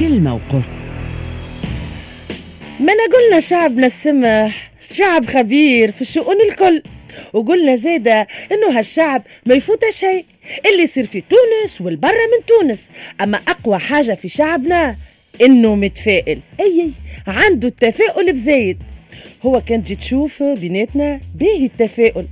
كلمة وقص ما أنا قلنا شعبنا السمح شعب خبير في الشؤون الكل. وقلنا زيدا إنه هالشعب ما يفوت شيء اللي يصير في تونس والبرة من تونس. أما أقوى حاجة في شعبنا إنه متفائل. أي عنده التفاؤل بزايد. هو كان تجي تشوف بيناتنا باهي التفاؤل.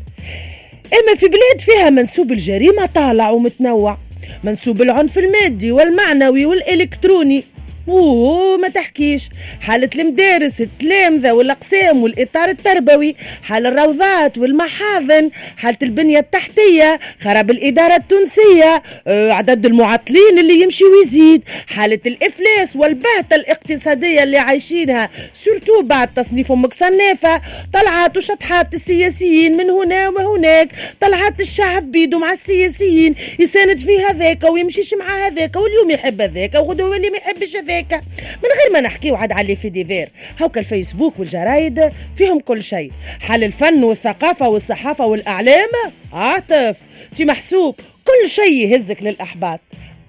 إما في بلاد فيها منسوب الجريمة طالع ومتنوع منسوب العنف المادي والمعنوي والإلكتروني. اوه ما تحكيش. حالة المدارس التلامذة والأقسام والإطار التربوي حال الروضات والمحاضن حالة البنية التحتية خراب الإدارة التونسية آه، عدد المعطلين اللي يمشي ويزيد حالة الإفلاس والبهتة الاقتصادية اللي عايشينها surtout بعد تصنيف أمك صنافة طلعات وشطحات السياسيين من هنا. وهناك طلعات الشعب بيدو مع السياسيين يساند في هذاك ويمشيش مع هذاك واليوم يحب هذاك وغدوة اللي ما يحبش هذاك. من غير ما نحكيو عاد على faits divers. هاكا الفيسبوك والجرايد فيهم كل شيء. حال الفن والثقافة والصحافة والإعلام عاطف. تي محسوب كل شيء يهزك للأحباط.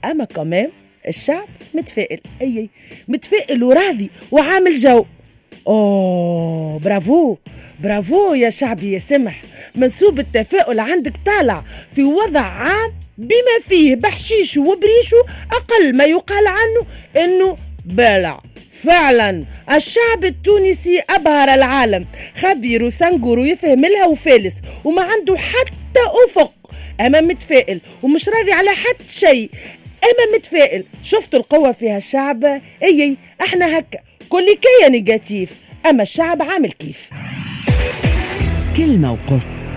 أما كمان الشعب متفائل. أي أي متفائل وراضي وعامل جو. أوه برافو. برافو يا شعبي يا سمح. منسوب التفاؤل عندك طالع في وضع عام بما فيه بحشيشه وبريشه أقل ما يقال عنه إنه بلع. فعلا الشعب التونسي أبهر العالم. خبير وسنجور ويفهم لها وفالس وما عنده حتى أفق. اما متفائل ومش راضي على حد شيء. اما متفائل شفت القوة فيها الشعب؟ اي اي إحنا هكا. كل كيا نيجاتيف أما الشعب عامل كيف. كلمة وقص.